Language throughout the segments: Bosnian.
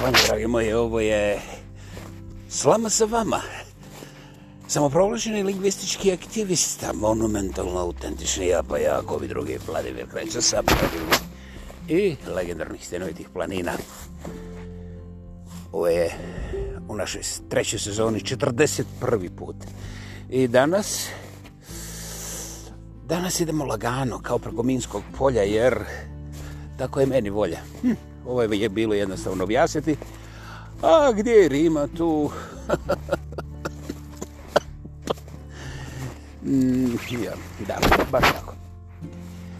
Dobro, dragi moji, ovo je slama sa vama. Samoproglašeni lingvistički aktivista, monumentalno autentični ja pa Jakovi drugi Vladimir Kreća sa i legendarnih stenovitih planina. Ovo je u našoj trećoj sezoni 41. put. I danas, danas idemo lagano kao preko Minskog polja jer tako je meni volja. Hm. Ovo je bilo jednostavno objasniti. A gdje je Rima tu? Mm, ja, da, baš tako.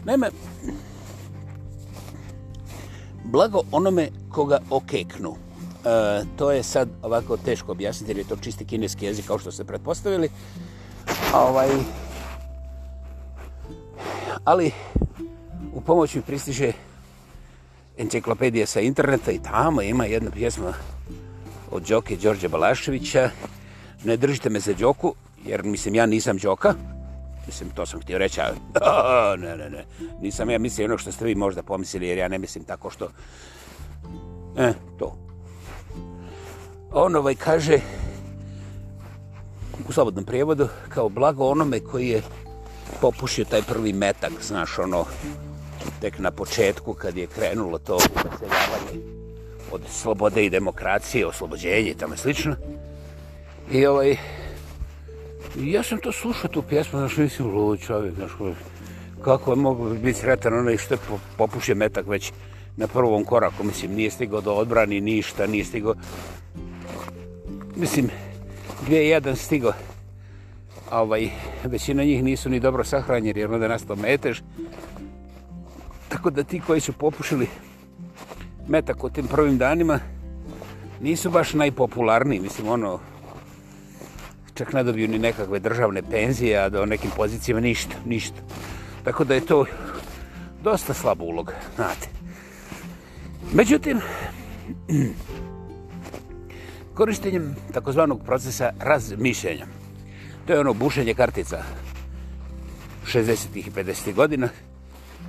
Naime, blago onome koga okeknu. E, to je sad ovako teško objasniti jer je to čisti kineski jezik kao što ste pretpostavili. A ovaj, ali u pomoć mi pristiže enciklopedije sa interneta i tamo ima jedna pjesma od Đoke Đorđa Balaševića. Ne držite me za Đoku, jer mislim ja nisam Đoka. Mislim, to sam htio reći, a ne, ne, ne. Nisam ja mislim ono što ste vi možda pomislili, jer ja ne mislim tako što... E, to. On ovaj kaže, u slobodnom prijevodu, kao blago onome koji je popušio taj prvi metak, znaš, ono, tek na početku kad je krenulo to upeseljavanje od slobode i demokracije, oslobođenje i tamo slično. I ovaj, ja sam to slušao tu pjesmu, znaš, mislim, lud čovjek, znaš, kako je mogu biti sretan onaj što je popušio metak već na prvom koraku, mislim, nije stigao do odbrani ništa, nije stigao, mislim, gdje je jedan stigao, ovaj, većina njih nisu ni dobro sahranjeni, jer onda je nastao metež, Tako da ti koji su popušili metak u tim prvim danima nisu baš najpopularniji. Mislim, ono, čak ne dobiju ni nekakve državne penzije, a do nekim pozicijama ništa, ništa. Tako da je to dosta slab ulog, znate. Međutim, korištenjem takozvanog procesa razmišljenja, to je ono bušenje kartica 60. i 50. godina,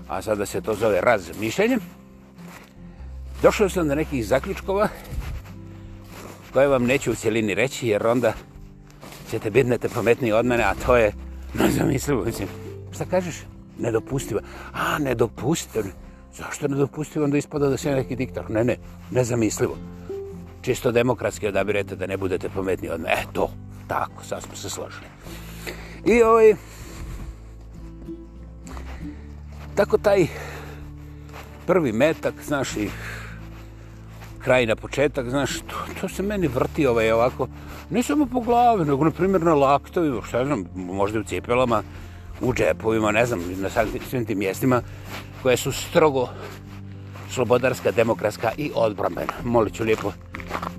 a sada se to zove razmišljanje, došao sam do nekih zaključkova koje vam neću u cijelini reći, jer onda ćete bitnete pametniji od mene, a to je, no zamislimo, mislim, šta kažeš? Nedopustivo. A, nedopustivo. Zašto nedopustivo? Onda ispada da se neki diktor. Ne, ne, nezamislivo. Čisto demokratski odabirete da ne budete pametni od mene. E, to, tako, sad smo se složili. I ovaj, Tako taj prvi metak, znaš, i kraj na početak, znaš, to, to se meni vrti ovaj ovako, ne samo po glavi, nego, na primjer, na laktovima, šta znam, možda u cipelama, u džepovima, ne znam, na svim tim mjestima, koje su strogo slobodarska, demokratska i odbrambena. Molit ću lijepo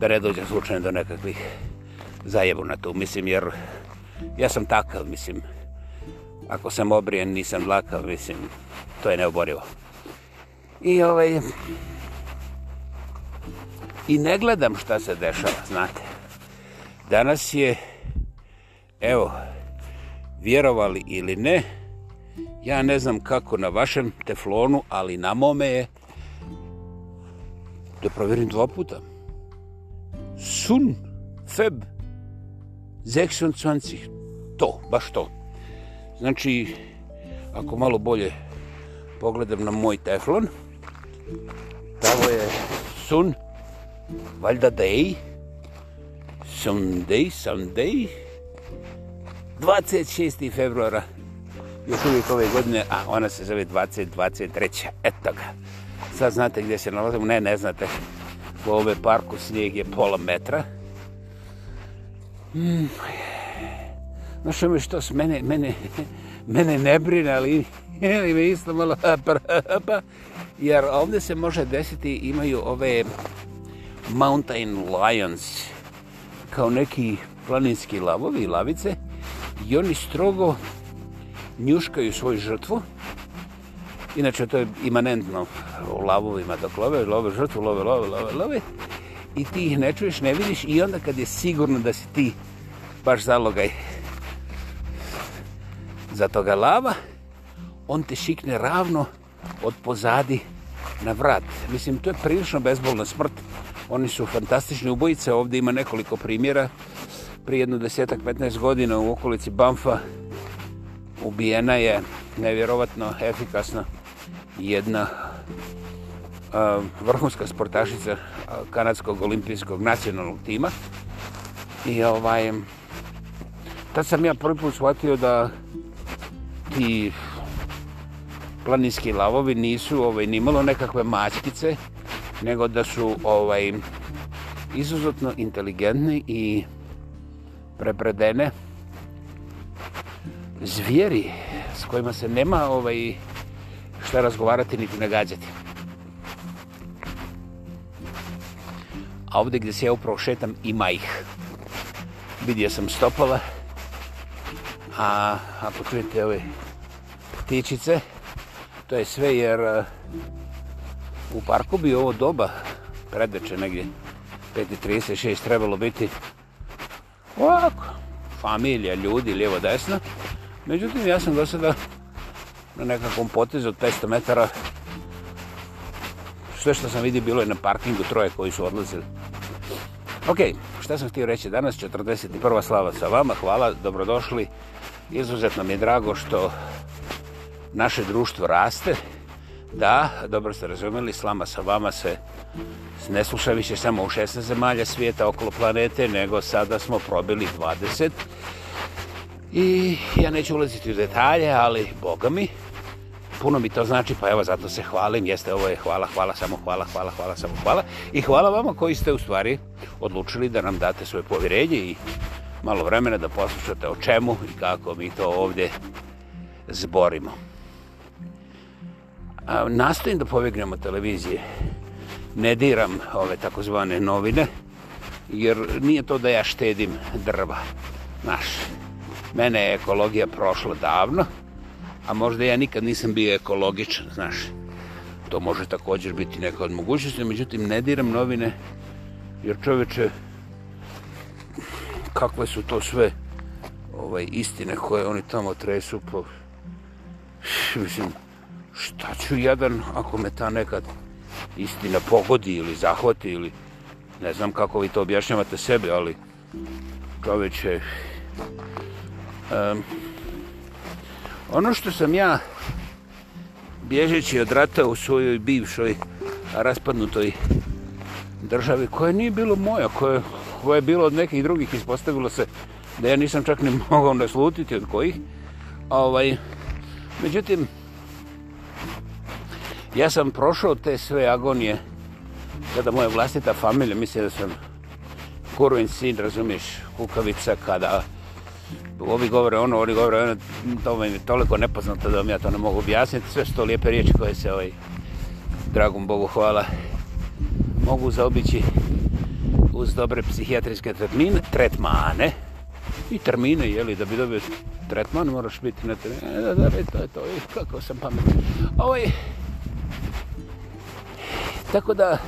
da ne dođem slučajno do nekakvih zajebuna tu, mislim, jer ja sam takav, mislim, ako sam obrijen, nisam lakav, mislim, to je neoborivo. I ovaj... I ne gledam šta se dešava, znate. Danas je, evo, vjerovali ili ne, ja ne znam kako na vašem teflonu, ali na mome je, da provjerim dva puta, sun, feb, zeksun, cvancih, to, baš to, 2020. Znači, ako malo bolje pogledam na moj teflon, tamo je sun, valjda day, Sunday, Sunday, 26. februara, još uvijek ove godine, a ona se zove 2023. Eto ga. Sad znate gdje se nalazimo, ne, ne znate. U ove parku snijeg je pola metra. Mm, Znaš, ima što s mene, mene, mene ne brine, ali ili me isto malo prapa. Jer ovdje se može desiti, imaju ove mountain lions, kao neki planinski lavovi, lavice, i oni strogo njuškaju svoju žrtvu. Inače, to je imanentno u lavovima, dok love, love žrtvu, love, love, love, love. I ti ih ne čuješ, ne vidiš, i onda kad je sigurno da si ti baš zalogaj, za toga lava, on te šikne ravno od pozadi na vrat. Mislim, to je prilično bezbolna smrt. Oni su fantastični ubojice. Ovdje ima nekoliko primjera. Prije jednu desetak, 15 godina u okolici Banfa ubijena je nevjerovatno efikasna jedna vrhunska sportašica kanadskog olimpijskog nacionalnog tima. I ovaj... Tad sam ja prvi put shvatio da ti planinski lavovi nisu ovaj nimalo nekakve mačkice, nego da su ovaj izuzetno inteligentni i prepredene zvijeri s kojima se nema ovaj šta razgovarati niti nagađati. A ovdje gdje se ja upravo šetam, ima ih. Vidio sam stopala, a ako čujete ove ovaj, ptičice. To je sve jer e, u parku bi ovo doba predveče negdje 5.36 trebalo biti ovako, familija, ljudi, lijevo, desno. Međutim, ja sam do sada na nekakvom potezu od 500 metara sve što sam vidio bilo je na parkingu troje koji su odlazili. Ok, šta sam htio reći danas, 41. slava sa vama, hvala, dobrodošli. Izuzetno mi je drago što naše društvo raste. Da, dobro ste razumeli, slama sa vama se ne sluša više samo u 16 zemalja svijeta okolo planete, nego sada smo probili 20. I ja neću ulaziti u detalje, ali boga mi, puno mi to znači, pa evo zato se hvalim, jeste ovo je hvala, hvala, samo hvala, hvala, hvala, samo hvala. I hvala vama koji ste u stvari odlučili da nam date svoje povjerenje i malo vremena da poslušate o čemu i kako mi to ovdje zborimo nastavim da povegnem od televizije. Ne diram ove takozvane novine, jer nije to da ja štedim drva. Znaš, mene je ekologija prošla davno, a možda ja nikad nisam bio ekologičan, znaš. To može također biti neka od mogućnosti, međutim, ne diram novine, jer čoveče, kakve su to sve ovaj, istine koje oni tamo tresu po... Mislim, šta ću jedan ako me ta nekad istina pogodi ili zahvati ili ne znam kako vi to objašnjavate sebe, ali čoveče, um, ono što sam ja bježeći od rata u svojoj bivšoj raspadnutoj državi koja nije bilo moja, koja, koja je bilo od nekih drugih, ispostavilo se da ja nisam čak ni mogao naslutiti od kojih. Ovaj, međutim, Ja sam prošao te sve agonije kada moja vlastita familija misli da sam kurven sin, razumiješ, kukavica, kada ovi govore ono, oni govore ono, to mi je toliko nepoznato da vam ja to ne mogu objasniti, sve sto lijepe riječi koje se ovaj, dragom Bogu hvala, mogu zaobići uz dobre psihijatrijske tretmine, tretmane i termine, jeli, da bi dobio tretman, moraš biti na tretmane, da, da, to je to, kako sam pametan. Ovo ovaj, je, Tako da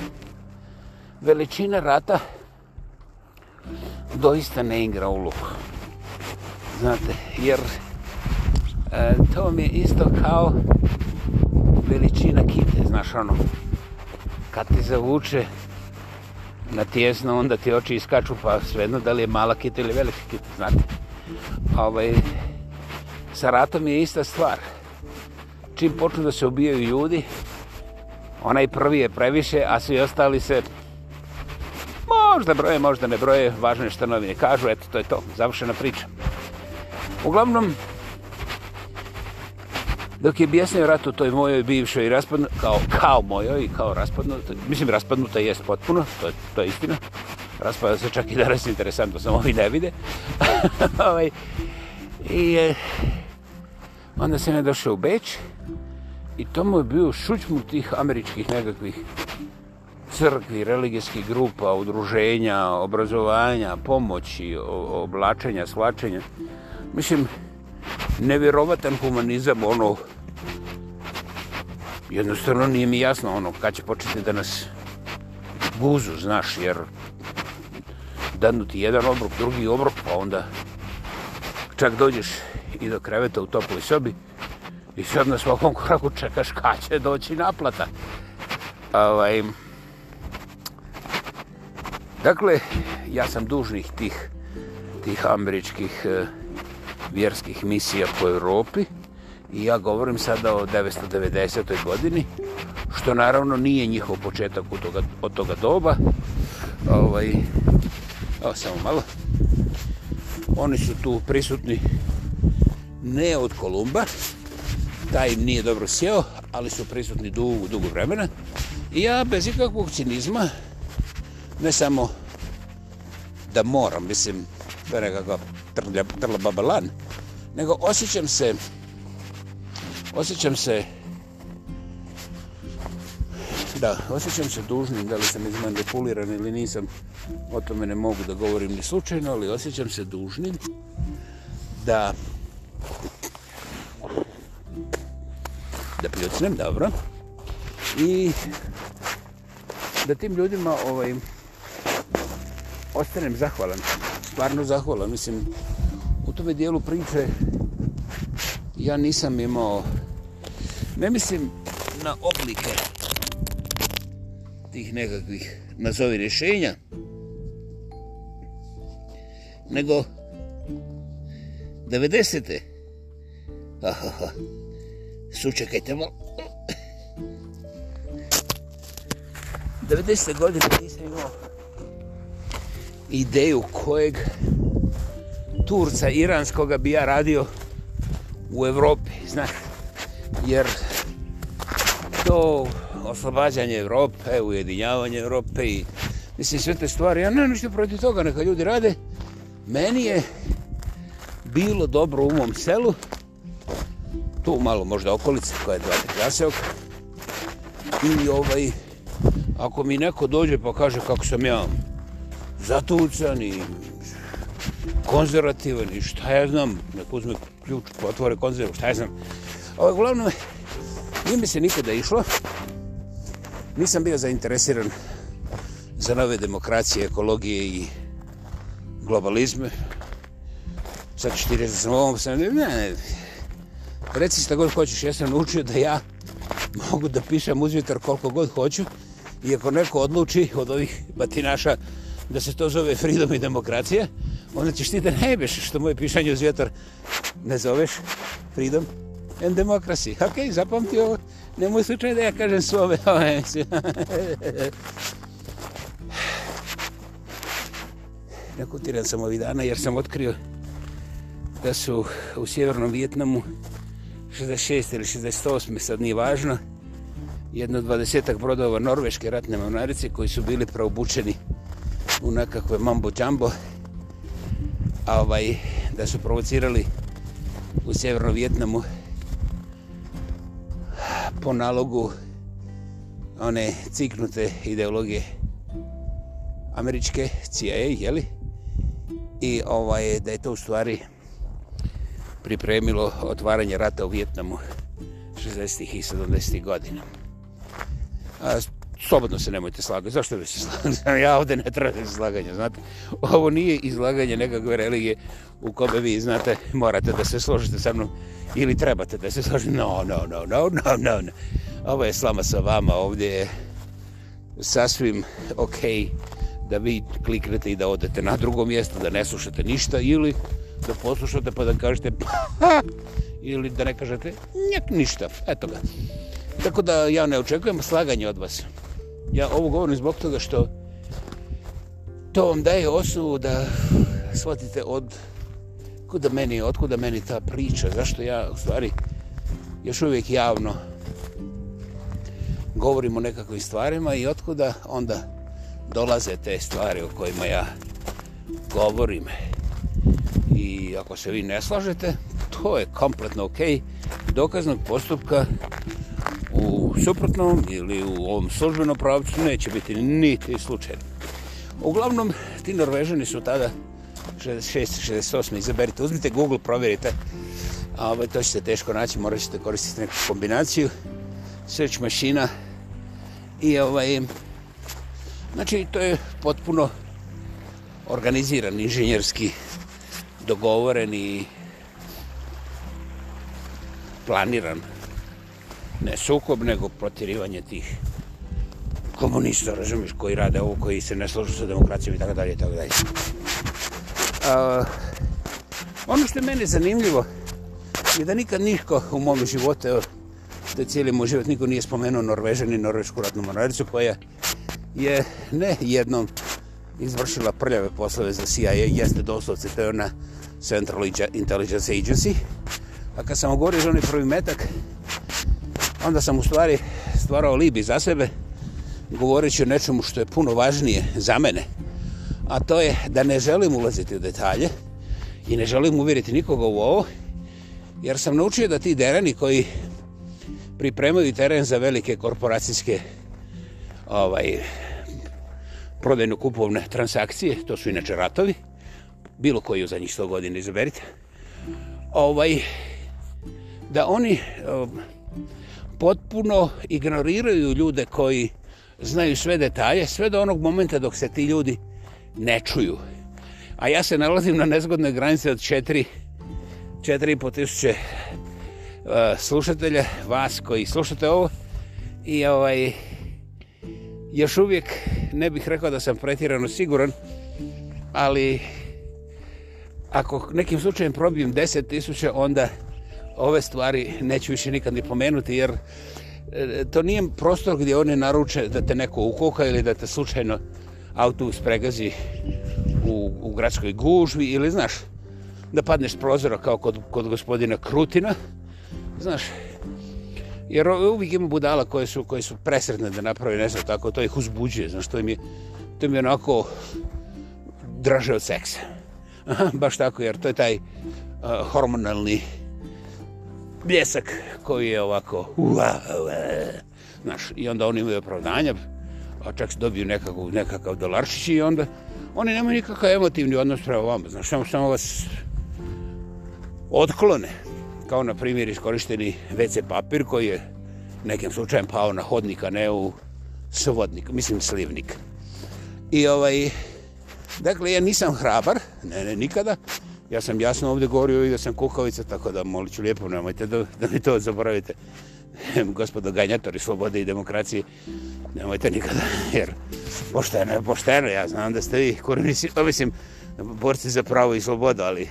veličina rata doista ne igra u luk. Znate, jer e, to mi je isto kao veličina kite, znaš ono, kad ti zavuče na tjesno, onda ti oči iskaču, pa svejedno da li je mala kita ili velika kita, znate. Pa, ovaj, sa ratom je ista stvar. Čim počnu da se ubijaju ljudi, onaj prvi je previše, a svi ostali se možda broje, možda ne broje, važno je što novine kažu, eto, to je to, završena priča. Uglavnom, dok je bjesnio rat u toj mojoj bivšoj raspadnutoj, kao, kao mojoj i kao raspadnutoj, mislim, raspadnuta jest potpuno, to je, to je istina, raspada se čak i danas interesantno, samo ovi ne vide. Ovaj, I e, onda se ne došao u Beći, i to mu je bio šućmu tih američkih nekakvih crkvi, religijskih grupa, udruženja, obrazovanja, pomoći, oblačenja, svlačenja. Mislim, nevjerovatan humanizam, ono, jednostavno nije mi jasno, ono, kad će početi da nas guzu, znaš, jer danu ti jedan obrok, drugi obrok, pa onda čak dođeš i do kreveta u toploj sobi, I sad na svakom koraku čekaš kada će doći naplata. Ovaj, dakle, ja sam dužnih tih, tih američkih uh, vjerskih misija po Europi i ja govorim sada o 990. godini, što naravno nije njihov početak od toga, od toga doba. Ovaj, evo samo malo. Oni su tu prisutni ne od Kolumba, taj im nije dobro sjeo, ali su prisutni dugo, dugo vremena. I ja bez ikakvog cinizma, ne samo da moram, mislim, to je nekako trlja, trla babalan, nego osjećam se, osjećam se, da, osjećam se dužnim, da li sam izmanipuliran ili nisam, o tome ne mogu da govorim ni slučajno, ali osjećam se dužnim da da pljucnem, dobro. I da tim ljudima ovaj, ostanem zahvalan, stvarno zahvalan. Mislim, u tome dijelu priče ja nisam imao, ne mislim na oblike tih nekakvih, nazovi, rješenja, nego 90. Ha, ha, ha sučekajte malo. 90. godine nisam imao ideju kojeg Turca iranskoga bi ja radio u Evropi, znaš, jer to oslobađanje Evrope, ujedinjavanje Evrope i mislim sve te stvari, ja ne ništa protiv toga, neka ljudi rade, meni je bilo dobro u mom selu, tu malo možda okolice koja je dvati krasevog. I ovaj, ako mi neko dođe pa kaže kako sam ja zatucan i konzervativan i šta ja znam, neko uzme ključ, otvore konzervu, šta ja znam. Ovo, ovaj, uglavnom, nije mi se nikada išlo. Nisam bio zainteresiran za nove demokracije, ekologije i globalizme. Sad ćete reći da sam ovom sam... Ne, ne, reci šta god hoćeš, ja sam naučio da ja mogu da pišem uzvitar koliko god hoću i ako neko odluči od ovih batinaša da se to zove freedom i demokracija, onda ćeš ti da najbeš što moje pišanje uz vjetar ne zoveš freedom and democracy. Ok, zapamti ovo, nemoj slučaj da ja kažem svoje ove. Nakutiran sam ovih dana jer sam otkrio da su u sjevernom Vjetnamu 66. ili 68. sad nije važno, jedno dvadesetak brodova norveške ratne mornarice koji su bili preobučeni u nekakve mambo džambo, a ovaj, da su provocirali u Severnom Vjetnamu po nalogu one ciknute ideologije američke CIA, jeli? I ovaj, da je to u stvari pripremilo otvaranje rata u Vjetnamu 60. i 70. godina. A, slobodno se nemojte slagati. Zašto da se slagam? Ja ovdje ne tražim slaganja, znate. Ovo nije izlaganje nekakve religije u kome vi, znate, morate da se složite sa mnom ili trebate da se složite. No, no, no, no, no, no, no. Ovo je slama sa vama, ovdje je sasvim okej okay da vi kliknete i da odete na drugo mjesto, da ne slušate ništa ili da poslušate pa da kažete pa, ha, ili da ne kažete njak ništa, eto ga. Tako da ja ne očekujem slaganje od vas. Ja ovo govorim zbog toga što to vam daje osnovu da shvatite od kuda meni, otkuda meni ta priča, zašto ja u stvari još uvijek javno govorim o nekakvim stvarima i otkuda onda dolaze te stvari o kojima ja govorim. Govorim ako se vi ne slažete, to je kompletno okej okay. dokaznog postupka u suprotnom ili u ovom službenom pravcu neće biti niti slučajno. Uglavnom, ti Norvežani su tada 66. 68. izaberite, uzmite Google, provjerite. A ovaj, to ćete teško naći, morat ćete koristiti neku kombinaciju. Search mašina i ovaj... Znači, to je potpuno organiziran inženjerski dogovoren i planiran ne sukob, nego protirivanje tih komunista, razumiš, koji rade ovo, koji se ne složu sa demokracijom i tako dalje, tako dalje. ono što je mene zanimljivo je da nikad niko u mom životu, evo, da cijeli moj život niko nije spomenuo Norvežani, Norvešku ratnu monarcu, koja je ne jednom izvršila prljave poslove za CIA, jeste doslovce, to je ona Central Intelligence Agency. A kad sam ogovorio za onaj prvi metak, onda sam u stvari stvarao libi za sebe, govoreći o nečemu što je puno važnije za mene, a to je da ne želim ulaziti u detalje i ne želim uvjeriti nikoga u ovo, jer sam naučio da ti dereni koji pripremaju teren za velike korporacijske ovaj, prodajno-kupovne transakcije, to su inače ratovi, bilo koji u zadnjih 100 godina izaberite, ovaj, da oni um, potpuno ignoriraju ljude koji znaju sve detalje, sve do onog momenta dok se ti ljudi ne čuju. A ja se nalazim na nezgodnoj granici od 4 4,5 tisuće eh, slušatelja, vas koji slušate ovo i ovaj još uvijek ne bih rekao da sam pretirano siguran ali ako nekim slučajem probijem 10.000, onda ove stvari neću više nikad ni pomenuti, jer e, to nije prostor gdje one naruče da te neko ukoka ili da te slučajno auto spregazi u, u gradskoj gužvi ili, znaš, da padneš s prozora kao kod, kod gospodina Krutina. Znaš, jer uvijek ima budala koje su, koje su presretne da napravi, ne znam, tako, to ih uzbuđuje, znaš, to im je, to im je onako draže od seksa baš tako, jer to je taj uh, hormonalni bljesak koji je ovako ua, ua, znaš, i onda oni imaju opravdanja, a čak se dobiju nekakav, nekakav dolarčić i onda oni nemaju nikakav emotivni odnos prema vama, znaš, samo, samo vas otklone, kao na primjer iskorišteni WC papir koji je nekim slučajem pao na hodnik, a ne u svodnik, mislim slivnik. I ovaj, Dakle, ja nisam hrabar, ne, ne, nikada. Ja sam jasno ovdje govorio i da sam kukavica, tako da molit ću lijepo, nemojte da, da mi to zaboravite. Gospodo ganjatori slobode i demokracije, nemojte nikada, jer pošteno je pošteno. Ja znam da ste vi kurnici, mislim, borci za pravo i slobodu, ali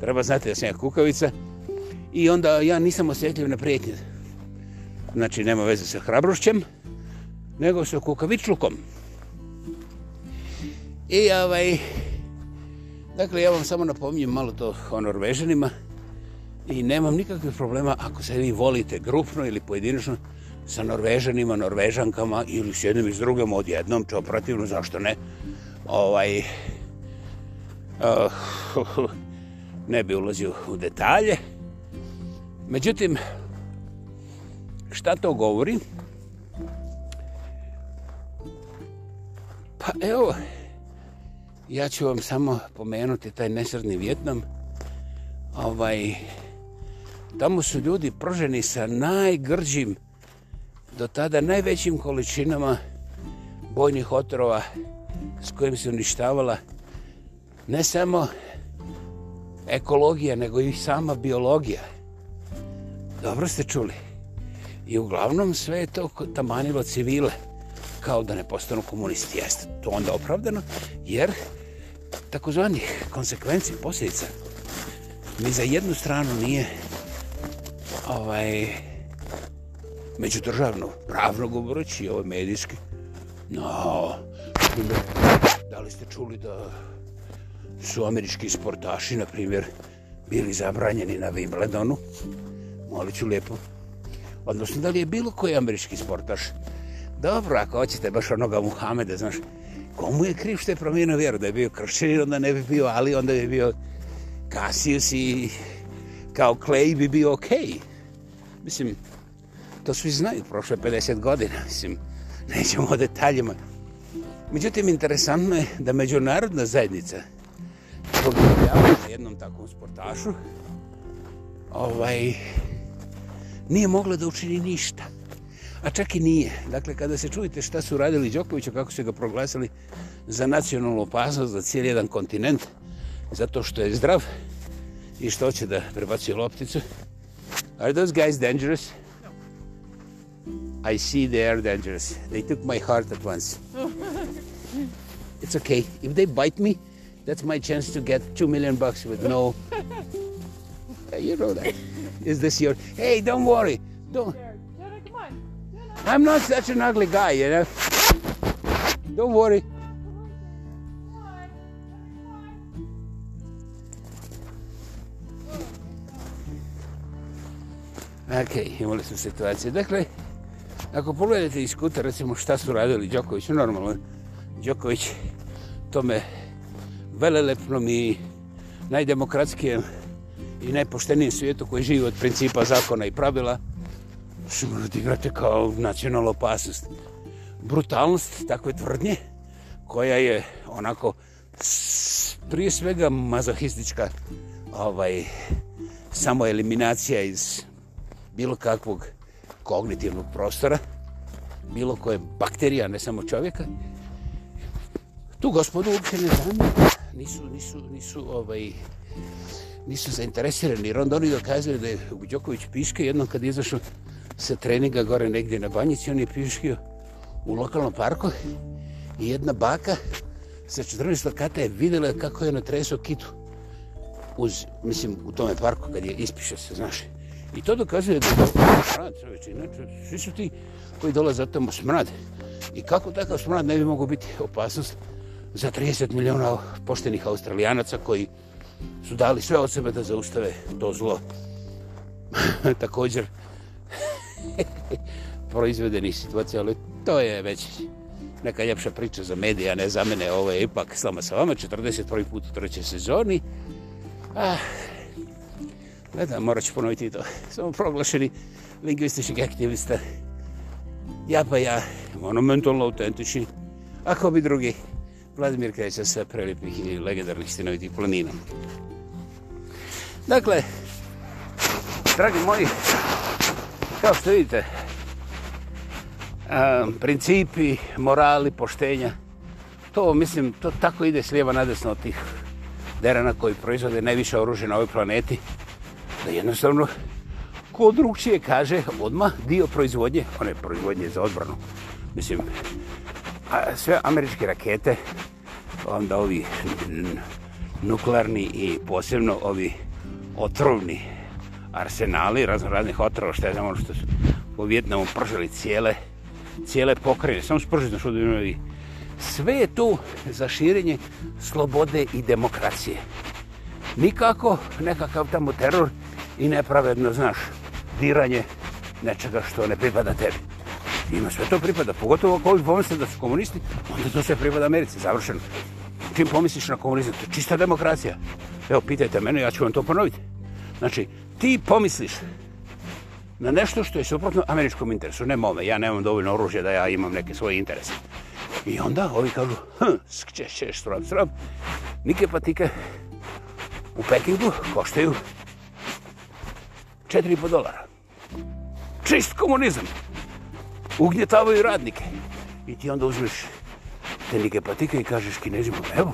treba znati da sam ja kukavica. I onda ja nisam osjetljiv na prijetnje. Znači, nema veze sa hrabrošćem, nego sa kukavičlukom. I ovaj, dakle, ja vam samo napominjem malo to o Norvežanima i nemam nikakvih problema ako se vi volite grupno ili pojedinično sa Norvežanima, Norvežankama ili s jednim i s drugim odjednom, čeo protivno, zašto ne? Ovaj, uh, ne bi ulazio u detalje. Međutim, šta to govori? Pa evo, ja ću vam samo pomenuti taj nesretni Vjetnam. Ovaj, tamo su ljudi proženi sa najgrđim, do tada najvećim količinama bojnih otrova s kojim se uništavala ne samo ekologija, nego i sama biologija. Dobro ste čuli. I uglavnom sve je to tamanilo civile kao da ne postanu komunisti. Jeste to onda opravdano, jer takozvanih konsekvenci i posljedica ni za jednu stranu nije ovaj, međudržavno, pravno govoreći i ovaj medijski. No, da li ste čuli da su američki sportaši, na primjer, bili zabranjeni na Wimbledonu? Molit ću lijepo. Odnosno, da li je bilo koji američki sportaš dobro, ako hoćete baš onoga Muhameda, znaš, komu je kriv što je promijenio vjeru, da je bio kršćanin, onda ne bi bio Ali, onda bi bio Cassius i kao Clay bi bio okej. Okay. Mislim, to svi znaju, prošle 50 godina, mislim, nećemo o detaljima. Međutim, interesantno je da međunarodna zajednica pogledala na jednom takvom sportašu, ovaj, nije mogla da učini ništa. A čak i nije. Dakle, kada se čujete šta su radili Đokovića, kako su ga proglasili za nacionalnu opasnost, za cijeli jedan kontinent, zato što je zdrav i što će da prebaci lopticu. Are those guys dangerous? No. I see they are dangerous. They took my heart at once. It's okay. If they bite me, that's my chance to get two million bucks with no... Yeah, you know that. Is this your... Hey, don't worry. Don't... Yeah. I'm not such an ugly guy, you know. Don't worry. Ok, imali smo situacije. Dakle, ako pogledate iz kuta, recimo šta su radili Đoković, normalno, Đoković tome velelepnom i najdemokratskijem i najpoštenijem svijetu koji živi od principa zakona i pravila, se može odigrati kao nacionalna opasnost. Brutalnost takve tvrdnje koja je onako prije svega mazohistička ovaj, samoeliminacija iz bilo kakvog kognitivnog prostora, bilo koje bakterija, ne samo čovjeka. Tu gospodu uopće ne znam, nisu, nisu, nisu, ovaj, nisu zainteresirani, jer onda oni dokazali da je Đoković piške jednom kad izašao sa treninga gore negdje na banjici, on je piškio u lokalnom parku i jedna baka sa 14 kata je videla kako je natresao kitu uz, mislim, u tome parku kad je ispišao se, znaš. I to dokazuje da je smrad, čovječe, inače, svi su ti koji dolaze za tamo smrad. I kako takav smrad ne bi mogu biti opasnost za 30 miliona poštenih australijanaca koji su dali sve od sebe da zaustave to zlo. Također, proizvedenih situacija, ali to je već neka ljepša priča za medija, ne za mene, ovo je ipak slama sa vama, 41. put u trećoj sezoni. Ah, ne da, morat ću ponoviti to. Samo proglašeni lingvistični aktivista. Ja pa ja, monumentalno autentični. Ako bi drugi, Vladimir Kreća sa prelipih i legendarnih stinovitih planina. Dakle, dragi moji, kao što vidite, principi, morali, poštenja, to mislim, to tako ide slijeva nadesno od tih derana koji proizvode najviše oružje na ovoj planeti, da jednostavno, ko drugčije kaže, odma dio proizvodnje, one proizvodnje za odbranu, mislim, a sve američke rakete, onda ovi nuklearni i posebno ovi otrovni arsenali razno raznih otrova, što je znam ono što su u Vjetnamu pržali cijele, cijele pokrajine. Samo su pržali što imali. Sve je tu za širenje slobode i demokracije. Nikako nekakav tamo teror i nepravedno, znaš, diranje nečega što ne pripada tebi. Ima sve to pripada, pogotovo ako ovi pomisli da su komunisti, onda to sve pripada Americi, završeno. Čim pomisliš na komunizam, to je čista demokracija. Evo, pitajte mene, ja ću vam to ponoviti. Znači, ti pomisliš na nešto što je suprotno američkom interesu, ne mome, ja nemam dovoljno oružja da ja imam neke svoje interese. I onda ovi kažu, hm, skćeš, češ, srab, srab, nike patike u Pekingu koštaju 4,5 dolara. Čist komunizam. Ugnjetavaju radnike. I ti onda uzmeš te nike patike i kažeš kinezima, evo,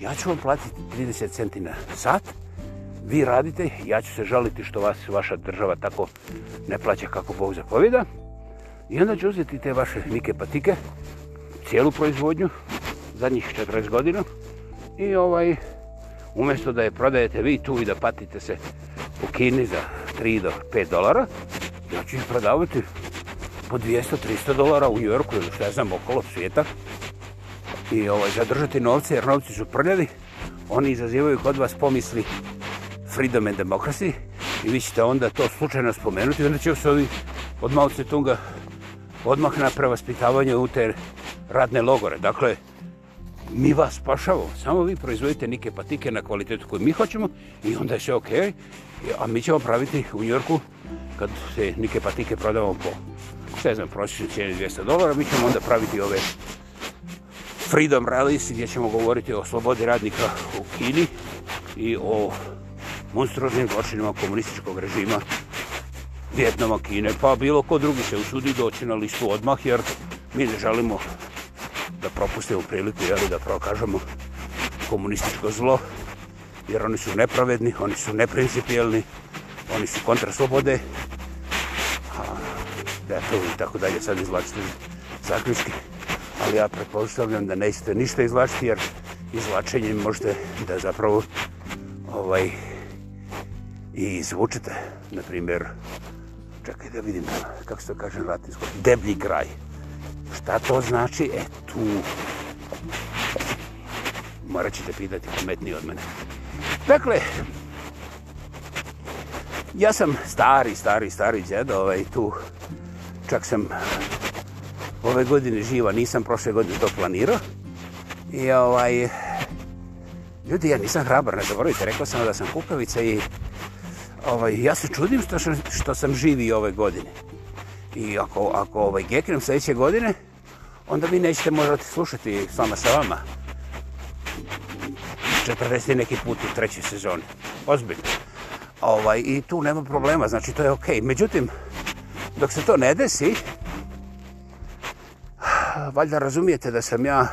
ja ću vam platiti 30 centi na sat, vi radite, ja ću se žaliti što vas vaša država tako ne plaća kako Bog zapovjeda. I onda ću uzeti te vaše nike patike, cijelu proizvodnju, zadnjih 40 godina. I ovaj, umjesto da je prodajete vi tu i da patite se u Kini za 3 do 5 dolara, ja ću ih prodavati po 200-300 dolara u Jorku ili što ja znam, okolo svijeta. I ovaj, zadržati novce, jer novci su prljavi, oni izazivaju kod vas pomisli Freedom and Democracy i vi ćete onda to slučajno spomenuti onda će se ovi od Mao Tse Tunga odmah naprava spitavanje u te radne logore. Dakle, mi vas spašavamo, samo vi proizvodite nike patike na kvalitetu koju mi hoćemo i onda je sve ok, a mi ćemo praviti u Njorku kad se nike patike prodavamo po ne znam, prosječne cijene 200 dolara, mi ćemo onda praviti ove freedom rallies gdje ćemo govoriti o slobodi radnika u Kini i o monstruoznim zločinima komunističkog režima Vjetnama Kine, pa bilo ko drugi se usudi doći na listu odmah, jer mi ne želimo da propustimo priliku, jer da prokažemo komunističko zlo, jer oni su nepravedni, oni su neprincipijelni, oni su kontra slobode, a eto i tako dalje, sad izvlačite zaključke, ali ja pretpostavljam da nećete ništa izvlačiti, jer izvlačenjem možete da zapravo ovaj, i izvučete, na primjer, čekaj da vidim, kako se to kaže na latinsko, deblji kraj. Šta to znači? E, tu. Morat ćete pitati pametniji od mene. Dakle, ja sam stari, stari, stari djed, ovaj, tu čak sam ove godine živa, nisam prošle godine to planirao. I ovaj, ljudi, ja nisam hrabar, ne zaboravite, rekao sam da sam kukavica i ovaj, ja se čudim što, što sam živi ove godine. I ako, ako ovaj, gekrem sljedeće godine, onda vi nećete morati slušati sama sa vama. 40 neki put u trećoj sezoni. Ozbiljno. Ovaj, I tu nema problema, znači to je okej. Okay. Međutim, dok se to ne desi, valjda razumijete da sam ja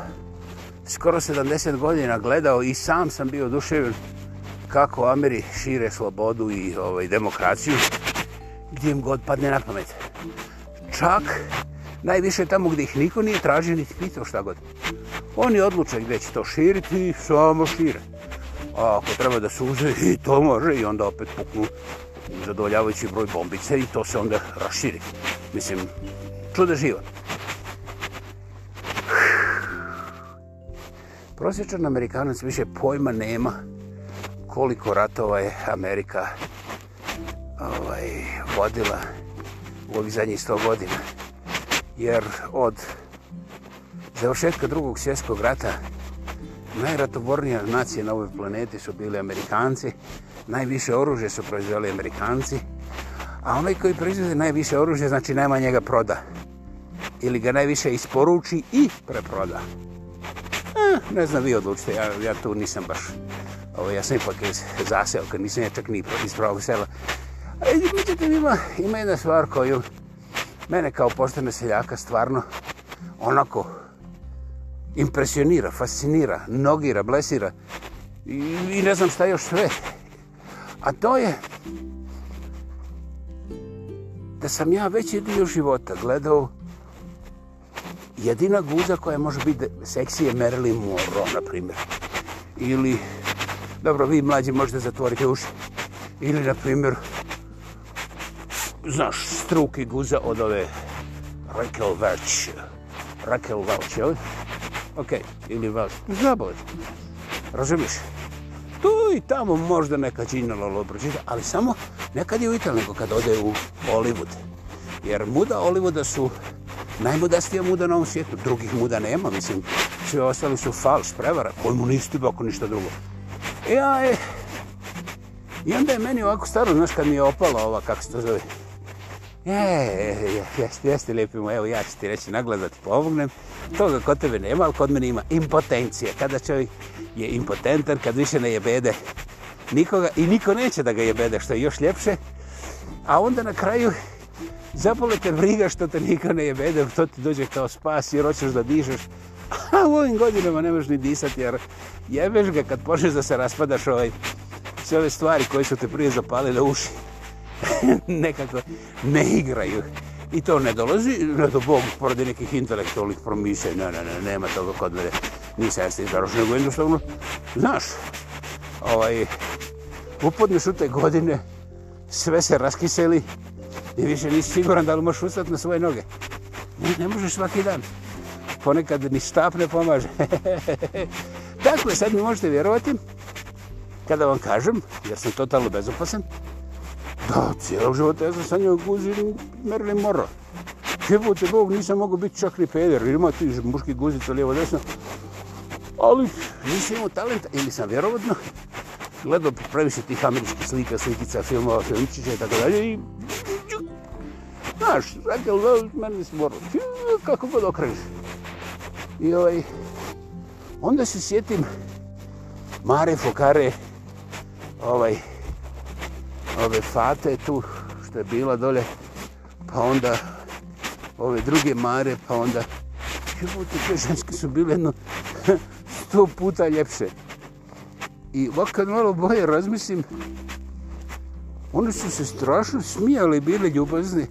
skoro 70 godina gledao i sam sam bio oduševljen kako Ameri šire slobodu i ovaj, demokraciju gdje im god padne na pamet. Čak najviše tamo gdje ih niko nije tražio niti pitao šta god. Oni odluče gdje će to širiti i samo šire. A ako treba da suze i to može i onda opet puknu zadovoljavajući broj bombice i to se onda raširi. Mislim, čuda živa. Prosječan Amerikanac više pojma nema koliko ratova je Amerika ovaj, vodila u ovih zadnjih 100 godina. Jer od završetka drugog svjetskog rata najratobornija nacija na ovoj planeti su bili Amerikanci. Najviše oružje su proizveli Amerikanci. A onaj koji proizvede najviše oružje znači nema njega proda. Ili ga najviše isporuči i preproda. Eh, ne znam, vi odlučite, ja, ja tu nisam baš Ovo, ja sam ipak iz zaselka, nisam ja čak ni iz pravog sela. Ali, e, međutim, ima, ima jedna stvar koju mene kao poštene seljaka stvarno onako impresionira, fascinira, nogira, blesira i, i ne znam šta još sve. A to je da sam ja već dio života gledao jedina guza koja može biti seksije Marilyn Monroe, na primjer. Ili Dobro, vi mlađi možete zatvoriti uši. Ili, na primjer, znaš, struki guza od ove Raquel Welch. Raquel Welch, je li? Okej, okay. ili Welch. Zabavljaj. Razumiješ? Tu i tamo možda neka Gina Lolo pročita, ali samo nekad je u Italiji, nego kad ode u Hollywood. Jer muda Hollywooda su najmodastija muda na ovom svijetu. Drugih muda nema, mislim. Svi ostali su falš, prevara, komunisti, bako ništa drugo ja je... I onda je meni ovako staro, znaš kad mi je opala ova, kako se to zove. E, e, e jeste, jeste, lijepi moj, evo ja ću ti reći naglas da ti pomognem. Toga kod tebe nema, ali kod mene ima impotencija. Kada čovjek je impotentan, kad više ne jebede nikoga i niko neće da ga jebede, što je još ljepše. A onda na kraju zapole te briga što te niko ne jebede, to ti dođe kao spas jer hoćeš da dižeš, A u ovim godinama ne možeš ni disati, jer jebeš ga kad počneš da se raspadaš ovaj, sve ove stvari koje su te prije zapalile uši. Nekako ne igraju. I to ne dolazi, ne do Bogu, poradi nekih intelektualnih promisa, ne, ne, ne, nema toga kod mene, nisam ja se izdaroš, nego jednostavno, znaš, ovaj, upodneš u te godine, sve se raskiseli i više nisi siguran da li možeš ustati na svoje noge. Ne, ne možeš svaki dan ponekad ni stav ne pomaže. Dakle, sad mi možete vjerovati, kada vam kažem, jer sam totalno bezopasan, da, cijelog života ja sam sa njom guzin Merlin Moro. Jebote Bog, nisam mogu biti čak ni peder, ima ti muški guzic u lijevo desno. Ali nisam imao talenta, ili sam vjerovodno gledao previše tih američkih slika, slikica, filmova, filmčića i tako dalje i... Znaš, rekel, da, meni smo morali, kako god okreniš. I ovaj, onda se sjetim Mare Fokare, ovaj, ove Fate tu, što je bila dolje, pa onda ove druge Mare, pa onda... Jebote, te ženske su bile jedno sto puta ljepše. I ovako kad malo boje razmislim, one su se strašno smijali, bile ljubazne.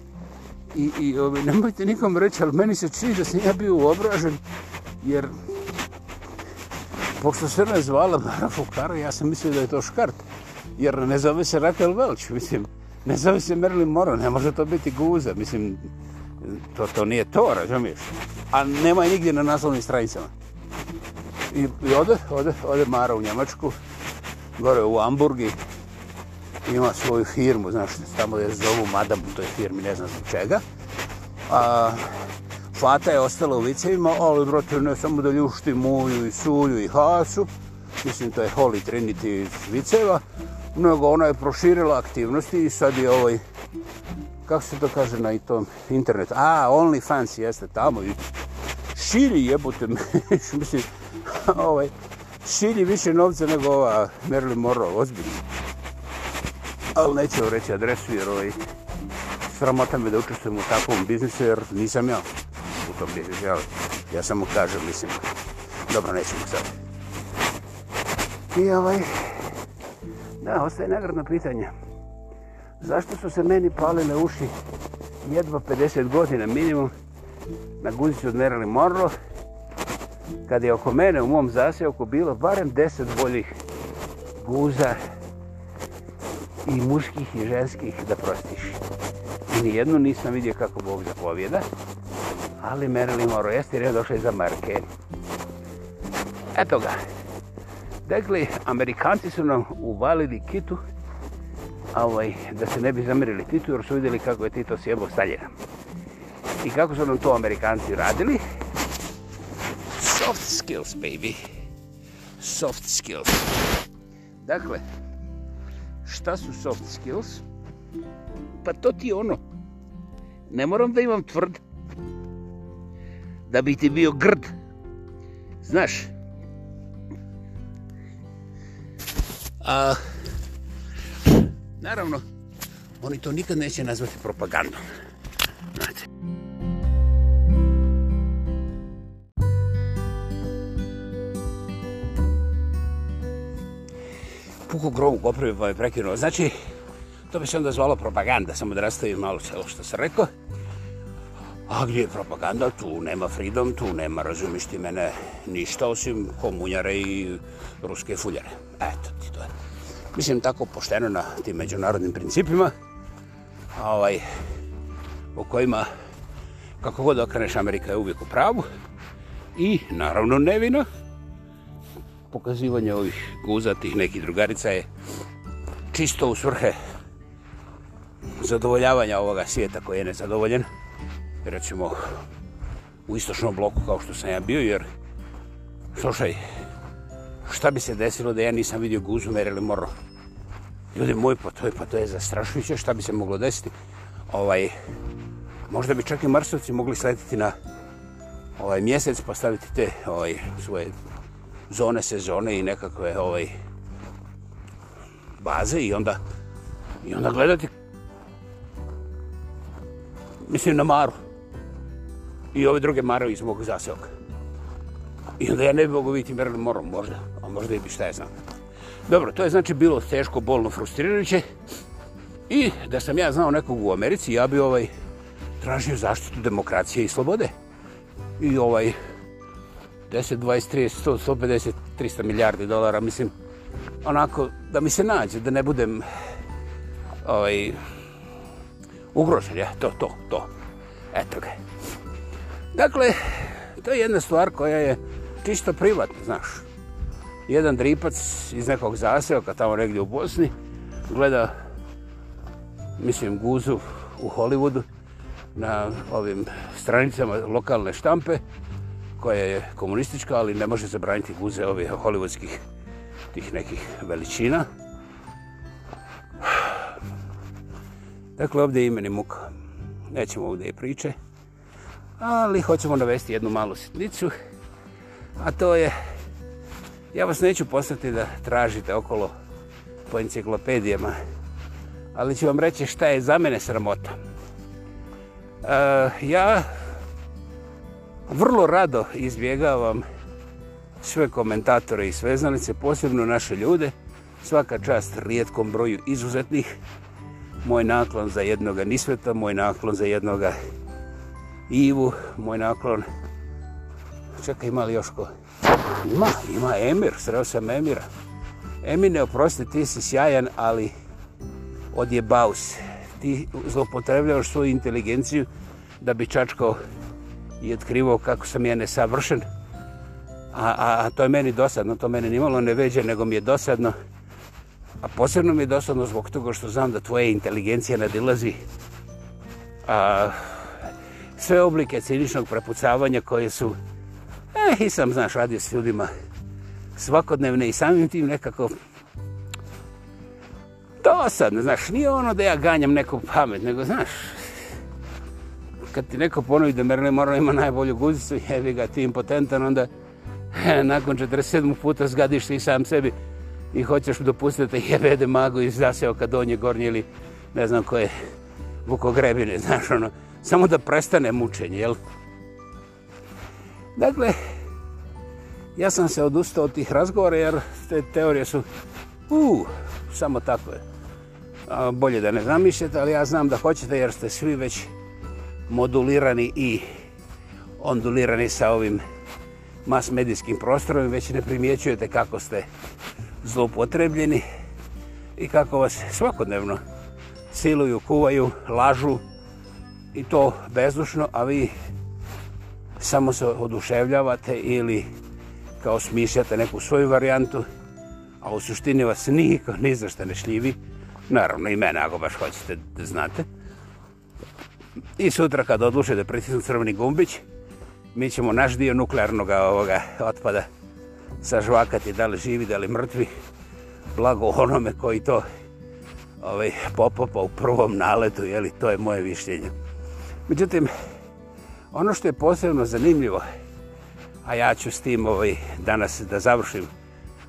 I, i ove, ovaj, nemojte nikom reći, ali meni se čini da sam ja bio uobražen jer pošto se ne zvala Mara Fukara, ja sam mislio da je to škart, jer ne zove se Raquel Welch, mislim, ne zove se Marilyn Monroe, ne može to biti guza, mislim, to, to nije to, razumiješ, a nema je nigdje na naslovnim stranicama. I, i ode, ode, ode Mara u Njemačku, gore u Hamburgi, ima svoju firmu, znaš, tamo je zovu Madam u toj firmi, ne znam zbog čega, a, Fata je ostala u licevima, ali vrotivno je samo da ljušti muju i sulju i hasu. Mislim, to je Holy Trinity iz viceva. Mnogo ona je proširila aktivnosti i sad je ovaj... Kako se to kaže na tom internetu? A, OnlyFans jeste tamo i širi jebote Mislim, ovaj, širi više novca nego ova Marilyn Monroe, ozbiljno. Ali neću reći adresu jer ovaj sramota me da učestvujem u takvom biznisu jer nisam ja u tom biznisu, ja, ja samo kažem, mislim, dobro, nećemo sad. I ovaj, da, ostaje nagradno pitanje. Zašto su se meni palile uši jedva 50 godina minimum na guzicu od Merali Morro, kad je oko mene u mom zaseoku bilo barem 10 boljih guza i muških i ženskih da prostiš. Nijedno nisam vidio kako Bog zapovjeda, ali Marilyn Monroe jeste jer je došla iza Marke. Eto ga. Dakle, Amerikanci su nam uvalili kitu ovaj, da se ne bi zamirili Titu jer su vidjeli kako je Tito sjebo Staljina. I kako su nam to Amerikanci radili? Soft skills, baby. Soft skills. Dakle, šta su soft skills? Soft skills pa to ti ono. Ne moram da imam tvrd. Da bi ti bio grd. Znaš. A, naravno, oni to nikad neće nazvati propagandom. Znate. Puko grom u kopri pa je prekinuo. Znači, To bi se onda zvalo propaganda, samo da rastavim malo celo što sam rekao. A gdje je propaganda? Tu nema freedom, tu nema, razumiš ti mene, ništa osim komunjare i ruske fuljare. Eto ti to je. Mislim tako pošteno na tim međunarodnim principima, ovaj, u kojima, kako god okreneš, Amerika je uvijek u pravu i, naravno, nevina. Pokazivanje ovih guzatih nekih drugarica je čisto u svrhe zadovoljavanja ovoga svijeta koji je nezadovoljen. Recimo, u istočnom bloku kao što sam ja bio, jer slušaj, šta bi se desilo da ja nisam vidio guzumer ili moro? Ljudi moji, pa to je, pa to je zastrašujuće, šta bi se moglo desiti? Ovaj, možda bi čak i marsovci mogli sletiti na ovaj mjesec, postaviti pa te ovaj, svoje zone, sezone i nekakve ovaj, baze i onda, i onda gledati mislim na Maru. I ove druge Mare iz mog zaseoka. I onda ja ne bi mogu vidjeti Merlin Morom, možda. A možda i bi šta je znam. Dobro, to je znači bilo teško, bolno, frustrirajuće. I da sam ja znao nekog u Americi, ja bi ovaj tražio zaštitu demokracije i slobode. I ovaj 10, 20, 30, 100, 150, 300 milijardi dolara, mislim, onako, da mi se nađe, da ne budem ovaj, ugrožen, ja, to, to, to. Eto ga. Dakle, to je jedna stvar koja je čisto privatna, znaš. Jedan dripac iz nekog zaseoka tamo negdje u Bosni gleda, mislim, guzu u Hollywoodu na ovim stranicama lokalne štampe koja je komunistička, ali ne može zabraniti guze ovih hollywoodskih tih nekih veličina. Dakle, ovdje je imeni muka. Nećemo ovdje priče. Ali hoćemo navesti jednu malu sitnicu. A to je... Ja vas neću poslati da tražite okolo po enciklopedijama. Ali ću vam reći šta je za mene sramota. E, ja vrlo rado izbjegavam sve komentatore i sveznalice, posebno naše ljude. Svaka čast rijetkom broju izuzetnih moj naklon za jednoga nisveta, moj naklon za jednoga Ivu, moj naklon... Čekaj, ima li još ko? Ima, ima Emir, sreo sam Emira. Emine, oprosti, ti si sjajan, ali odjebao se. Ti zlopotrebljavaš svoju inteligenciju da bi čačkao i otkrivao kako sam ja nesavršen. A, a, a to je meni dosadno, to mene nimalo ne veđe, nego mi je dosadno. A posebno mi je dosadno zbog toga što znam da tvoja inteligencija nadilazi a, sve oblike ciničnog prepucavanja koje su, eh, i sam znaš, radio s ljudima svakodnevne i samim tim nekako dosadno, znaš, nije ono da ja ganjam neku pamet, nego znaš, kad ti neko ponovi da Merle Moro ima najbolju guzicu, jebi ga ti impotentan, onda eh, nakon 47 puta zgadiš ti sam sebi, i hoćeš dopustiti da te jebede magu iz zaseoka donje gornje ili ne znam koje vukogrebine, znaš ono, samo da prestane mučenje, jel? Dakle, ja sam se odustao od tih razgovora jer te teorije su, uu, uh, samo tako je. A, bolje da ne zamišljate, ali ja znam da hoćete jer ste svi već modulirani i ondulirani sa ovim mas medijskim prostorom već ne primjećujete kako ste zloupotrebljeni i kako vas svakodnevno siluju, kuvaju, lažu i to bezdušno, a vi samo se oduševljavate ili kao smišljate neku svoju varijantu, a u suštini vas niko ni za što ne šljivi. Naravno i mene, ako baš hoćete da znate. I sutra kad odlučite da pritisnu crveni gumbić, mi ćemo naš dio nuklearnog ovoga otpada sažvakati da li živi, da li mrtvi, blago onome koji to ovaj, popopa u prvom naletu, jeli, to je moje višljenje. Međutim, ono što je posebno zanimljivo, a ja ću s tim ovaj, danas da završim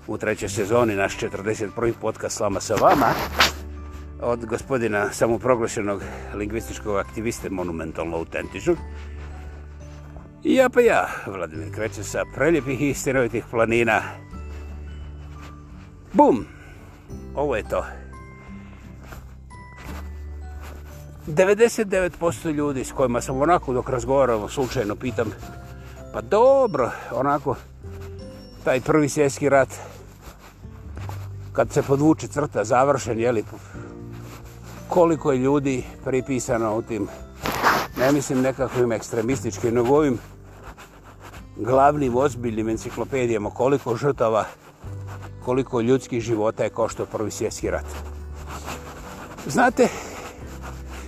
u trećoj sezoni naš 41. podcast Slama sa vama, od gospodina samoproglašenog lingvističkog aktiviste Monumental Autentičnog, Ja pa ja, Vladimir Kreće sa preljepih i stirovitih planina. Bum! Ovo je to. 99% ljudi s kojima sam onako dok razgovaram slučajno pitam pa dobro, onako taj prvi svjetski rat kad se podvuče crta završen, jeli koliko je ljudi pripisano u tim ne mislim nekakvim ekstremističkim, nego ovim glavnim, ozbiljnim enciklopedijama, koliko žrtava, koliko ljudskih života je košto prvi svjetski rat. Znate,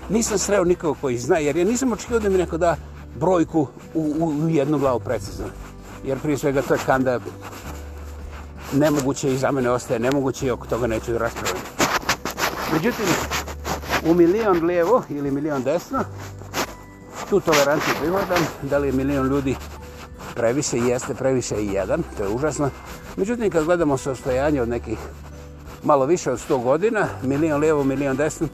nisam sreo nikog koji zna, jer ja nisam očekio da mi neko da brojku u, u, u jednu glavu precizno. Jer prije svega to je kanda nemoguće i za mene ostaje nemoguće i oko toga neću raspraviti. Međutim, u milion lijevo ili milion desno, tu toleranciju prihvatam, da li je milion ljudi previše i jeste previše i jedan, to je užasno. Međutim, kad gledamo sastojanje od nekih malo više od 100 godina, milion lijevo, milion desno,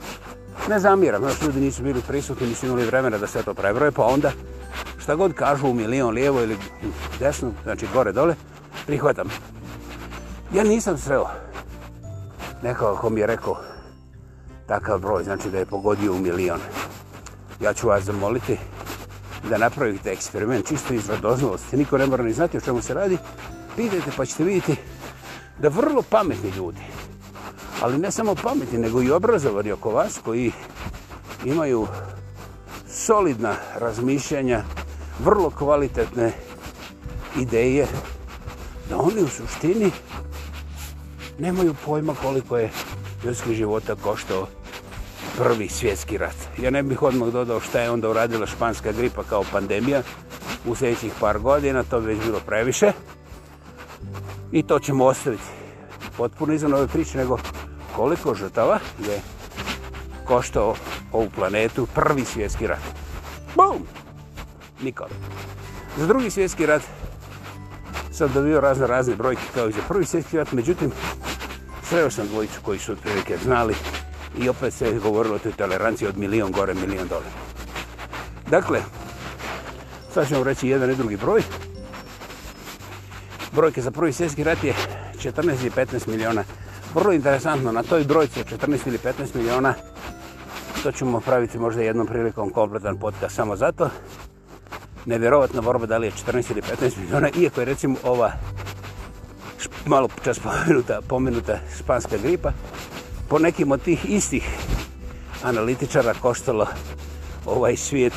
ne zamiram, znači ljudi nisu bili prisutni, nisu imali vremena da sve to prebroje, pa onda šta god kažu milion lijevo ili desno, znači gore dole, prihvatam. Ja nisam sreo nekako ko mi je rekao takav broj, znači da je pogodio u milijone ja ću vas zamoliti da napravite eksperiment čisto iz radoznalosti. Niko ne mora ni znati o čemu se radi. Pidete pa ćete vidjeti da vrlo pametni ljudi, ali ne samo pametni, nego i obrazovani oko vas koji imaju solidna razmišljanja, vrlo kvalitetne ideje, da oni u suštini nemaju pojma koliko je ljudskih života koštao prvi svjetski rat. Ja ne bih odmah dodao šta je onda uradila španska gripa kao pandemija u sljedećih par godina, to bi već bilo previše. I to ćemo ostaviti potpuno izvan ove priče, nego koliko žrtava je koštao ovu planetu prvi svjetski rat. Bum! Nikoli. Za drugi svjetski rat sam dobio razne razne brojke kao i za prvi svjetski rat, međutim, sreo sam dvojicu koji su otprilike znali I opet se govorilo o toj toleranciji od milion gore, milion dole. Dakle, sad ćemo reći jedan i drugi broj. Brojke za prvi svjetski rat je 14 i 15 miliona. Vrlo interesantno, na toj brojci 14 ili 15 miliona, to ćemo praviti možda jednom prilikom kompletan podcast samo zato. Nevjerovatna borba da li je 14 ili 15 miliona, iako je recimo ova malo čas pomenuta, pomenuta španska gripa, po nekim od tih istih analitičara koštalo ovaj svijet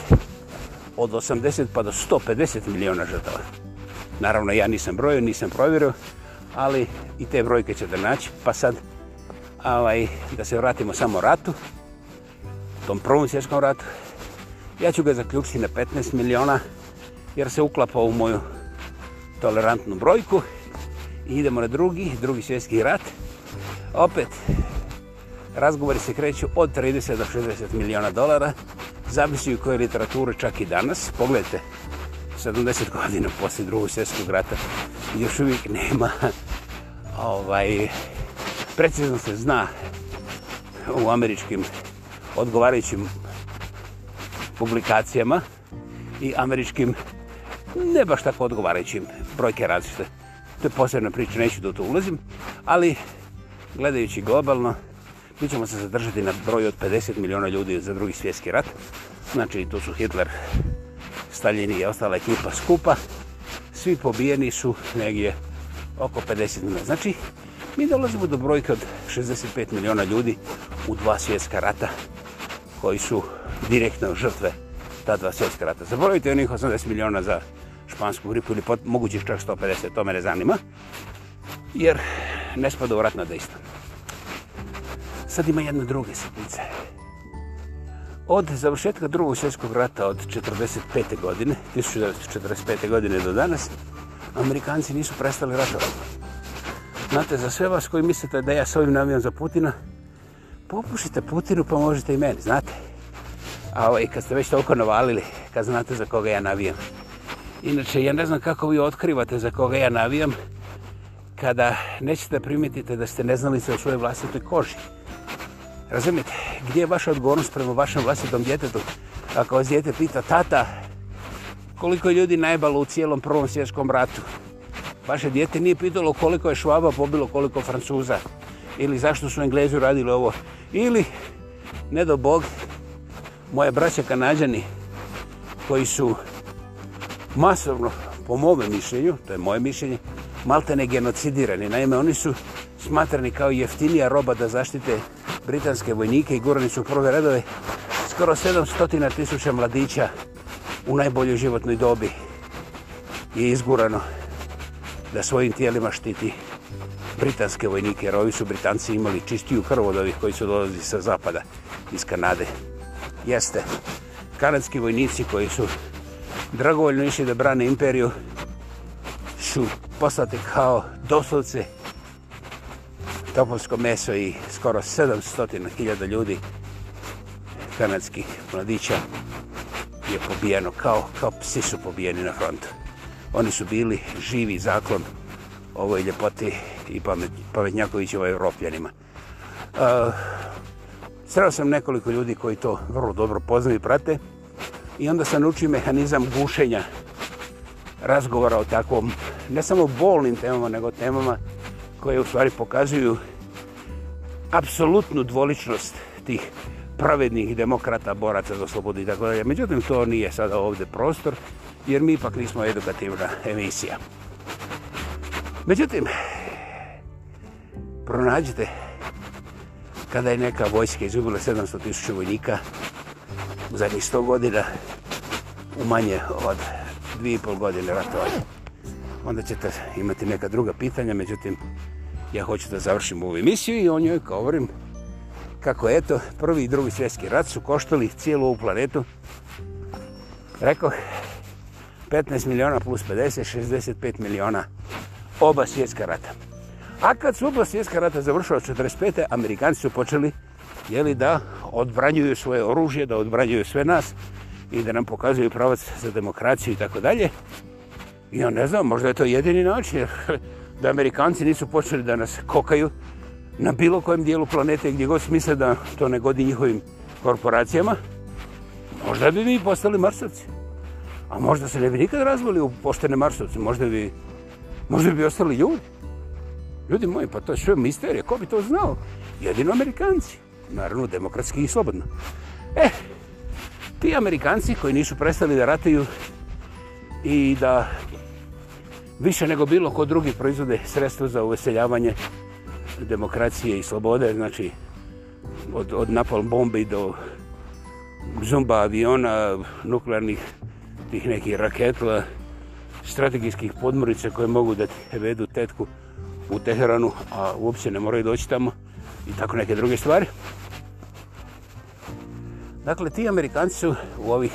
od 80 pa do 150 miliona žrtava. Naravno, ja nisam brojio, nisam provjerio, ali i te brojke ćete naći. Pa sad, ovaj, da se vratimo samo ratu, tom prvom svjetskom ratu, ja ću ga zaključiti na 15 miliona, jer se uklapa u moju tolerantnu brojku. I idemo na drugi, drugi svjetski rat. Opet, razgovori se kreću od 30 do 60 miliona dolara. Zavisuju koje literature čak i danas. Pogledajte, 70 godina poslije drugog svjetskog rata još uvijek nema. Ovaj, precizno se zna u američkim odgovarajućim publikacijama i američkim ne baš tako odgovarajućim brojke različite. To je posebna priča, neću da u to ulazim, ali gledajući globalno, Mi ćemo se zadržati na broju od 50 miliona ljudi za drugi svjetski rat. Znači, tu su Hitler, Stalin i ostala ekipa skupa. Svi pobijeni su negdje oko 50 miliona. Znači, mi dolazimo do brojke od 65 miliona ljudi u dva svjetska rata koji su direktno žrtve ta dva svjetska rata. Zaboravite onih 80 miliona za špansku gripu ili mogućih čak 150, to mene zanima, jer ne spada u ratna dejstva sad ima jedne druge sitnice. Od završetka drugog svjetskog rata od 45. godine, 1945. godine do danas, Amerikanci nisu prestali ratovati. Znate, za sve vas koji mislite da ja s ovim navijam za Putina, popušite Putinu pa možete i meni, znate. A ovaj, kad ste već toliko navalili, kad znate za koga ja navijam. Inače, ja ne znam kako vi otkrivate za koga ja navijam, kada nećete primijetiti da ste neznalice u svojoj vlastitoj koži. Razumijete, gdje je vaša odgovornost prema vašem vlastitom djetetu? Ako vas djete pita, tata, koliko je ljudi najbalo u cijelom Prvom svjetskom ratu? Vaše djete nije pitalo koliko je švaba pobilo koliko francuza ili zašto su englezi radili ovo. Ili, ne do bog, moje braće kanadjani koji su masovno, po mome mišljenju, to je moje mišljenje, maltene genocidirani. Naime, oni su smatrani kao jeftinija roba da zaštite britanske vojnike i gurani su u prve redove skoro 700 tisuća mladića u najboljoj životnoj dobi je izgurano da svojim tijelima štiti britanske vojnike, jer ovi su britanci imali čistiju krv od ovih koji su dolazili sa zapada iz Kanade. Jeste, kanadski vojnici koji su dragovoljno išli da brane imperiju su poslati kao doslovce topovsko meso i skoro 700.000 ljudi kanadskih mladića je pobijeno kao, kao psi su pobijeni na frontu. Oni su bili živi zaklon ovoj ljepoti i pamet, pametnjaković ovoj Evropljanima. Uh, Sreo sam nekoliko ljudi koji to vrlo dobro poznaju i prate i onda sam naučio mehanizam gušenja razgovora o takvom ne samo bolnim temama, nego temama koje u stvari pokazuju apsolutnu dvoličnost tih pravednih demokrata, boraca za slobodu i tako dalje. Međutim, to nije sada ovde prostor, jer mi ipak nismo edukativna emisija. Međutim, pronađite kada je neka vojska izgubila 700.000 vojnika u zadnjih 100 godina, u manje od 2,5 godine ratovanja. Onda ćete imati neka druga pitanja, međutim, ja hoću da završim ovu emisiju i o njoj govorim kako je to prvi i drugi svjetski rat su koštali cijelu ovu planetu rekao 15 miliona plus 50 65 miliona oba svjetska rata a kad su oba svjetska rata završila 45. amerikanci su počeli jeli da odbranjuju svoje oružje da odbranjuju sve nas i da nam pokazuju pravac za demokraciju i tako dalje ja ne znam možda je to jedini način jer da Amerikanci nisu počeli da nas kokaju na bilo kojem dijelu planete gdje god smisle da to ne godi njihovim korporacijama, možda bi mi postali marsovci. A možda se ne bi nikad razvali u poštene marsovce, možda bi, možda bi ostali ljudi. Ljudi moji, pa to je sve misterija, ko bi to znao? Jedino Amerikanci, naravno demokratski i slobodno. E, eh, ti Amerikanci koji nisu prestali da rataju i da više nego bilo ko drugi proizvode sredstvo za uveseljavanje demokracije i slobode, znači od, od napal bombi do zumba aviona, nuklearnih tih nekih raketla, strategijskih podmorica koje mogu da te vedu tetku u Teheranu, a uopće ne moraju doći tamo i tako neke druge stvari. Dakle, ti Amerikanci su u ovih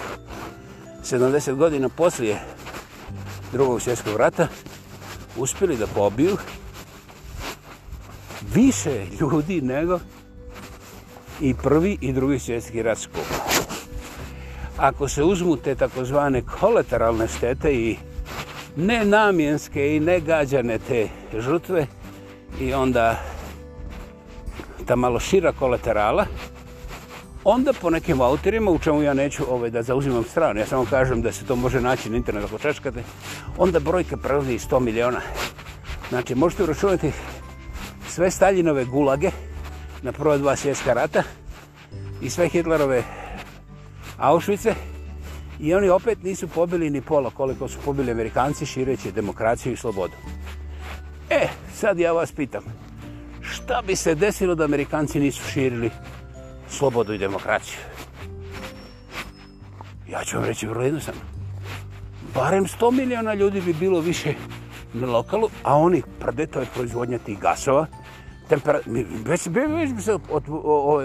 70 godina poslije drugog svjetskog rata uspjeli da pobiju više ljudi nego i prvi i drugi svjetski rat skupa. Ako se uzmu te takozvane kolateralne štete i nenamjenske i negađane te žrtve i onda ta malo šira kolaterala, onda po nekim autorima, u čemu ja neću ovaj, da zauzimam stranu, ja samo kažem da se to može naći na internetu ako češkate, onda brojka prelazi 100 miliona. Znači, možete uračunati sve Staljinove gulage na prva dva svjetska rata i sve Hitlerove Auschwitze i oni opet nisu pobili ni pola koliko su pobili Amerikanci šireći demokraciju i slobodu. E, sad ja vas pitam, šta bi se desilo da Amerikanci nisu širili slobodu i demokraciju. Ja ću vam reći vrlo jednostavno. Barem 100 miliona ljudi bi bilo više na lokalu, a oni prde, to je proizvodnja tih gasova. Tempera... Već, već bi se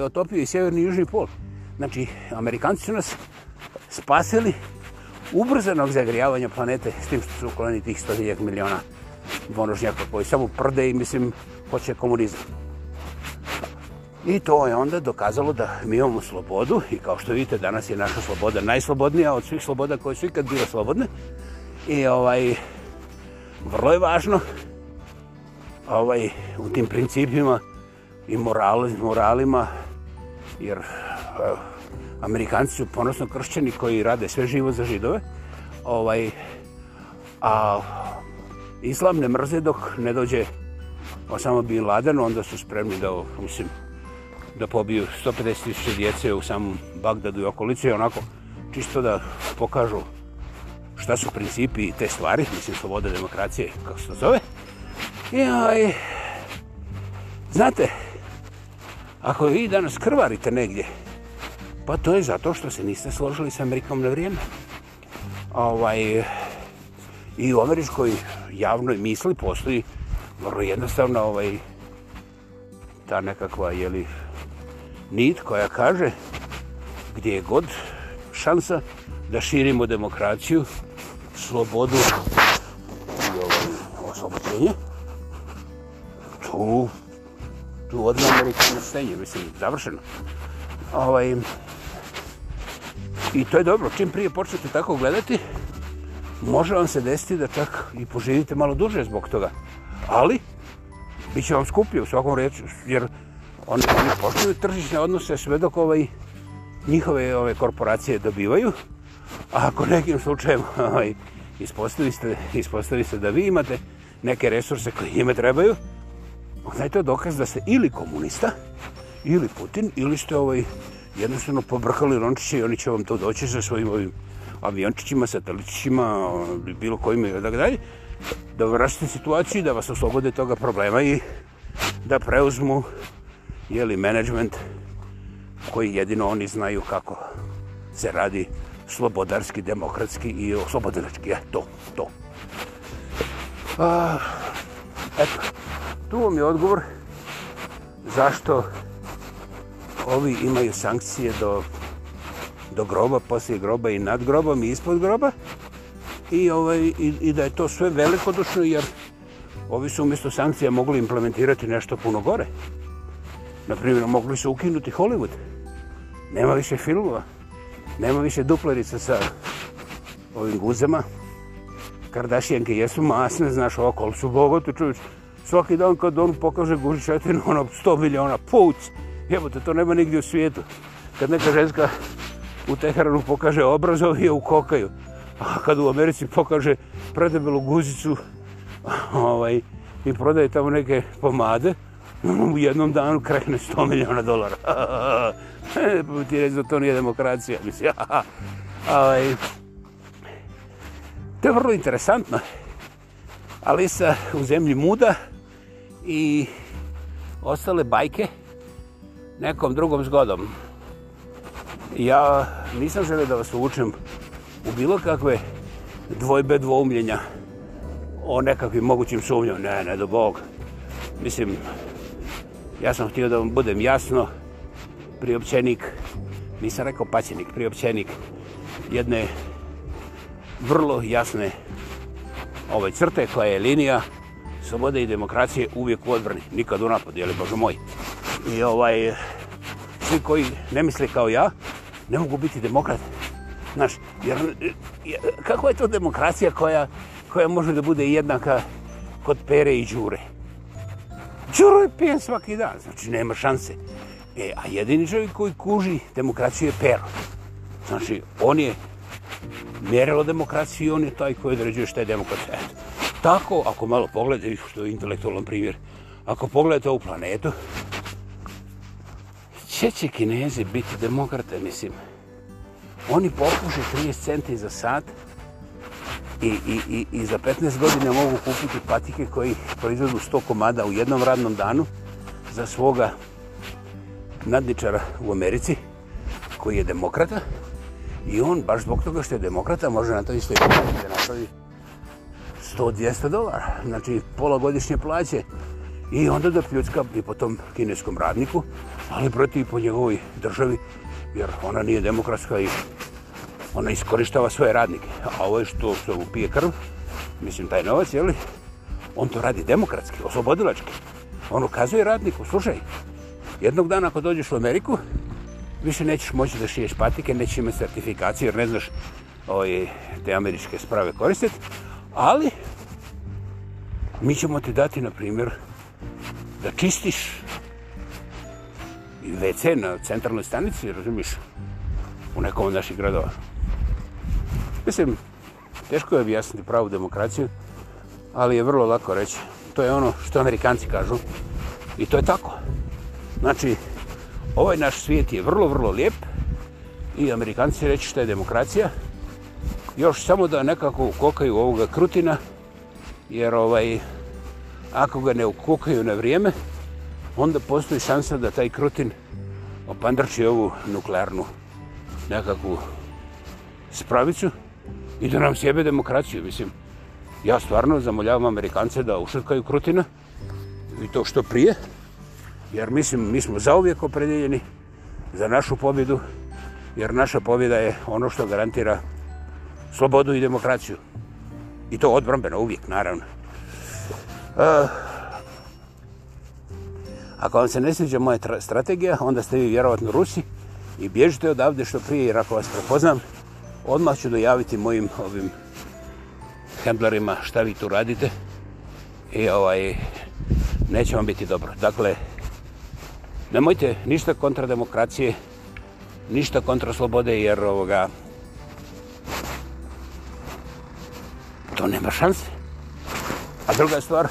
otopio i sjeverni i južni pol. Znači, Amerikanci su nas spasili ubrzanog zagrijavanja planete s tim što su ukloni tih 100 miliona vonožnjaka koji samo prde i mislim hoće komunizam. I to je onda dokazalo da mi imamo slobodu i kao što vidite danas je naša sloboda najslobodnija od svih sloboda koje su ikad bile slobodne. I ovaj, vrlo je važno ovaj, u tim principima i moral, moralima jer eh, Amerikanci su ponosno kršćani koji rade sve živo za židove. Ovaj, a Islam ne mrze dok ne dođe Osama Bin Laden, onda su spremni da, mislim, da pobiju 150.000 djece u samom Bagdadu i okolici, onako, čisto da pokažu šta su principi te stvari, mislim, slobode demokracije, kako se to zove. I, aj, ovaj, znate, ako vi danas krvarite negdje, pa to je zato što se niste složili s Amerikom na vrijeme. Ovaj, I u američkoj javnoj misli postoji vrlo jednostavno ovaj, ta nekakva, jeli, li, nit koja kaže gdje je god šansa da širimo demokraciju, slobodu i ovaj oslobođenje, tu, tu odna Amerikanu stenje, mislim, završeno. Ovaj, I to je dobro, čim prije počnete tako gledati, može vam se desiti da čak i poživite malo duže zbog toga. Ali, bit će vam skuplje u svakom reču, jer oni, oni poštuju tržišne odnose sve dok ovaj, njihove ove korporacije dobivaju. A ako nekim slučajem ovaj, ispostavili, ste, ispostavili ste da vi imate neke resurse koje njima trebaju, onda je to dokaz da ste ili komunista, ili Putin, ili ste ovaj, jednostavno pobrkali lončiće i oni će vam to doći sa svojim ovim aviončićima, satelitićima, ovaj, bilo kojima i odak dalje, da vrašite situaciju da vas oslobode toga problema i da preuzmu jeli management koji jedino oni znaju kako se radi slobodarski, demokratski i slobodarski. E, to, to. A, eto, tu vam je odgovor zašto ovi imaju sankcije do, do groba, poslije groba i nad grobom i ispod groba i, ovaj, i, i da je to sve velikodušno jer ovi su umjesto sankcija mogli implementirati nešto puno gore. Na primjer, mogli su ukinuti Hollywood. Nema više filmova. Nema više duplerica sa ovim guzama. Kardashianke jesu masne, znaš, okol su bogoti, čuviš. Svaki dan kad on pokaže guži četinu, ono, 100 miliona, puc! Jebote, to nema nigdje u svijetu. Kad neka ženska u Teheranu pokaže obraz, ovi je u kokaju. A kad u Americi pokaže predebelu guzicu ovaj, i prodaje tamo neke pomade, Ono u jednom danu krene 100 miliona dolara. E, pa ti reći da to nije demokracija, mislim. Ali, ovaj, to je vrlo interesantno. Alisa u zemlji muda i ostale bajke nekom drugom zgodom. Ja nisam želio da vas uvučem u bilo kakve dvojbe dvoumljenja o nekakvim mogućim sumnjom. Ne, ne, do Bog. Mislim, Ja sam htio da vam budem jasno, priopćenik, nisam rekao paćenik, priopćenik jedne vrlo jasne ove crte koja je linija svobode i demokracije uvijek u odbrani, nikad u napad, jel' Bože moj. I ovaj, svi koji ne misli kao ja, ne mogu biti demokrat. Znaš, jer, kako je to demokracija koja, koja može da bude jednaka kod pere i džure? Čuro je pijen svaki dan, znači nema šanse. E, a jedini čovjek koji kuži demokraciju je pero. Znači, on je mjerilo demokraciju i on je taj koji određuje šta je demokracija. Eto. Tako, ako malo pogledate, što je intelektualan primjer, ako pogledate ovu planetu, će će Kineze biti demokrate, mislim. Oni popuše 30 centi za sat, I, i, i, i za 15 godina mogu kupiti patike koji proizvedu 100 komada u jednom radnom danu za svoga nadničara u Americi koji je demokrata i on baš zbog toga što je demokrata može na to isto i da napravi 100-200 dolara, znači pologodišnje plaće i onda da pljucka i po tom kineskom radniku, ali proti i po njegovoj državi jer ona nije demokratska i ona iskoristava svoje radnike. A ovo što se upije krv, mislim taj novac, jeli, on to radi demokratski, oslobodilački. On ukazuje radniku, slušaj, jednog dana ako dođeš u Ameriku, više nećeš moći da šiješ patike, nećeš imati sertifikacije, jer ne znaš ovaj, te američke sprave koristiti, ali mi ćemo ti dati, na primjer, da čistiš WC na centralnoj stanici, razumiš, u nekom od naših gradova. Mislim, teško je objasniti pravu demokraciju, ali je vrlo lako reći. To je ono što amerikanci kažu. I to je tako. Znači, ovaj naš svijet je vrlo, vrlo lijep i amerikanci reći što je demokracija. Još samo da nekako ukokaju ovoga krutina, jer ovaj, ako ga ne ukokaju na vrijeme, onda postoji šansa da taj krutin opandrči ovu nuklearnu nekakvu spravicu i da nam sjebe demokraciju, mislim. Ja stvarno zamoljavam Amerikance da ušetkaju krutina i to što prije, jer mislim, mi smo zauvijek opredeljeni za našu pobjedu, jer naša pobjeda je ono što garantira slobodu i demokraciju. I to odbrambeno uvijek, naravno. Uh, ako vam se ne sviđa moja strategija, onda ste vi vjerovatno Rusi i bježite odavde što prije, jer ako vas prepoznam, odmah ću dojaviti mojim ovim handlerima šta vi tu radite i ovaj neće vam biti dobro. Dakle, nemojte ništa kontra demokracije, ništa kontra slobode, jer ovoga to nema šanse. A druga stvar,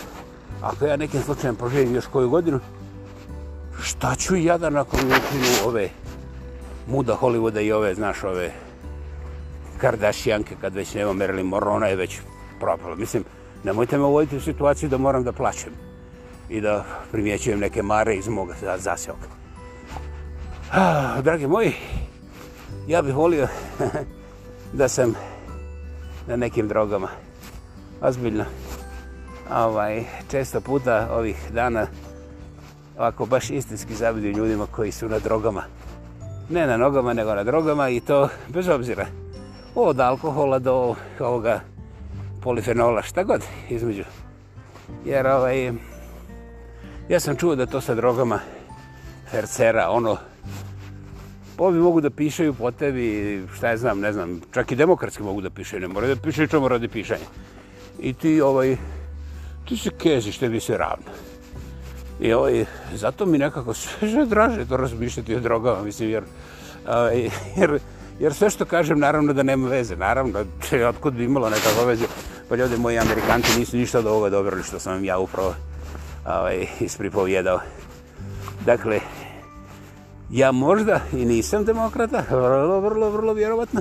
ako ja nekim slučajem proživim još koju godinu, šta ću ja da nakon ukinu ove muda Hollywooda i ove, znaš, ove Kardashianke, kad već nema Marilyn Monroe, je već propala. Mislim, nemojte me uvoditi u situaciju da moram da plaćem i da primjećujem neke mare iz moga zaseoka. Ah, dragi moji, ja bih volio da sam na nekim drogama. Ozbiljno. Ovaj, često puta ovih dana ovako baš istinski zavidim ljudima koji su na drogama. Ne na nogama, nego na drogama i to bez obzira od alkohola do ovoga polifenola, šta god između. Jer ovaj, ja sam čuo da to sa drogama hercera, ono, pa ovi mogu da pišaju po tebi, šta je znam, ne znam, čak i demokratski mogu da pišaju, ne moraju da pišaju, čemu radi pišanje. I ti, ovaj, ti se keziš, tebi se ravno. I ovaj, zato mi nekako sve draže to razmišljati o drogama, mislim, jer, ovaj, jer, jer, Jer sve što kažem, naravno da nema veze. Naravno, če, otkud bi imalo nekako veze. Pa ljudi moji Amerikanti nisu ništa do ovoga dobro, što sam im ja upravo ovaj, ispripovjedao. Dakle, ja možda i nisam demokrata, vrlo, vrlo, vrlo vjerovatno.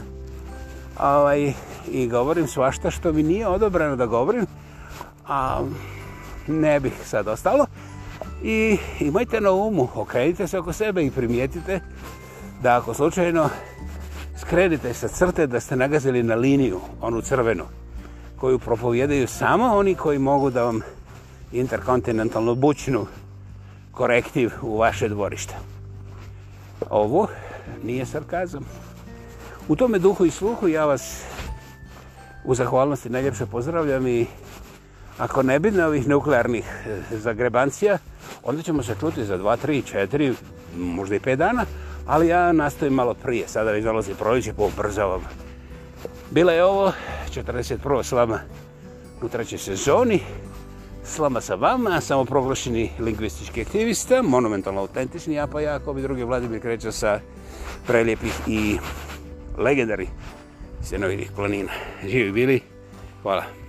Ovaj, I govorim svašta što mi nije odobreno da govorim. A ne bih sad ostalo. I imajte na umu, okrenite se oko sebe i primijetite da ako slučajno skrenete sa crte da ste nagazili na liniju, onu crvenu, koju propovjedaju samo oni koji mogu da vam interkontinentalnu bućnu korektiv u vaše dvorište. Ovo nije sarkazom. U tome duhu i sluhu ja vas u zahvalnosti najljepše pozdravljam i ako ne bi na ovih nuklearnih eh, zagrebancija, onda ćemo se čuti za 2, 3, 4, možda i 5 dana, ali ja nastavim malo prije, sada već dolazi proliče po brzavom. Bila je ovo 41. slama u trećoj sezoni, slama sa vama, samo proglašeni lingvistički aktivista, monumentalno autentični, ja pa ja, ako bi drugi Vladimir kreća sa prelijepih i legendari stenovidih planina. Živi bili, hvala.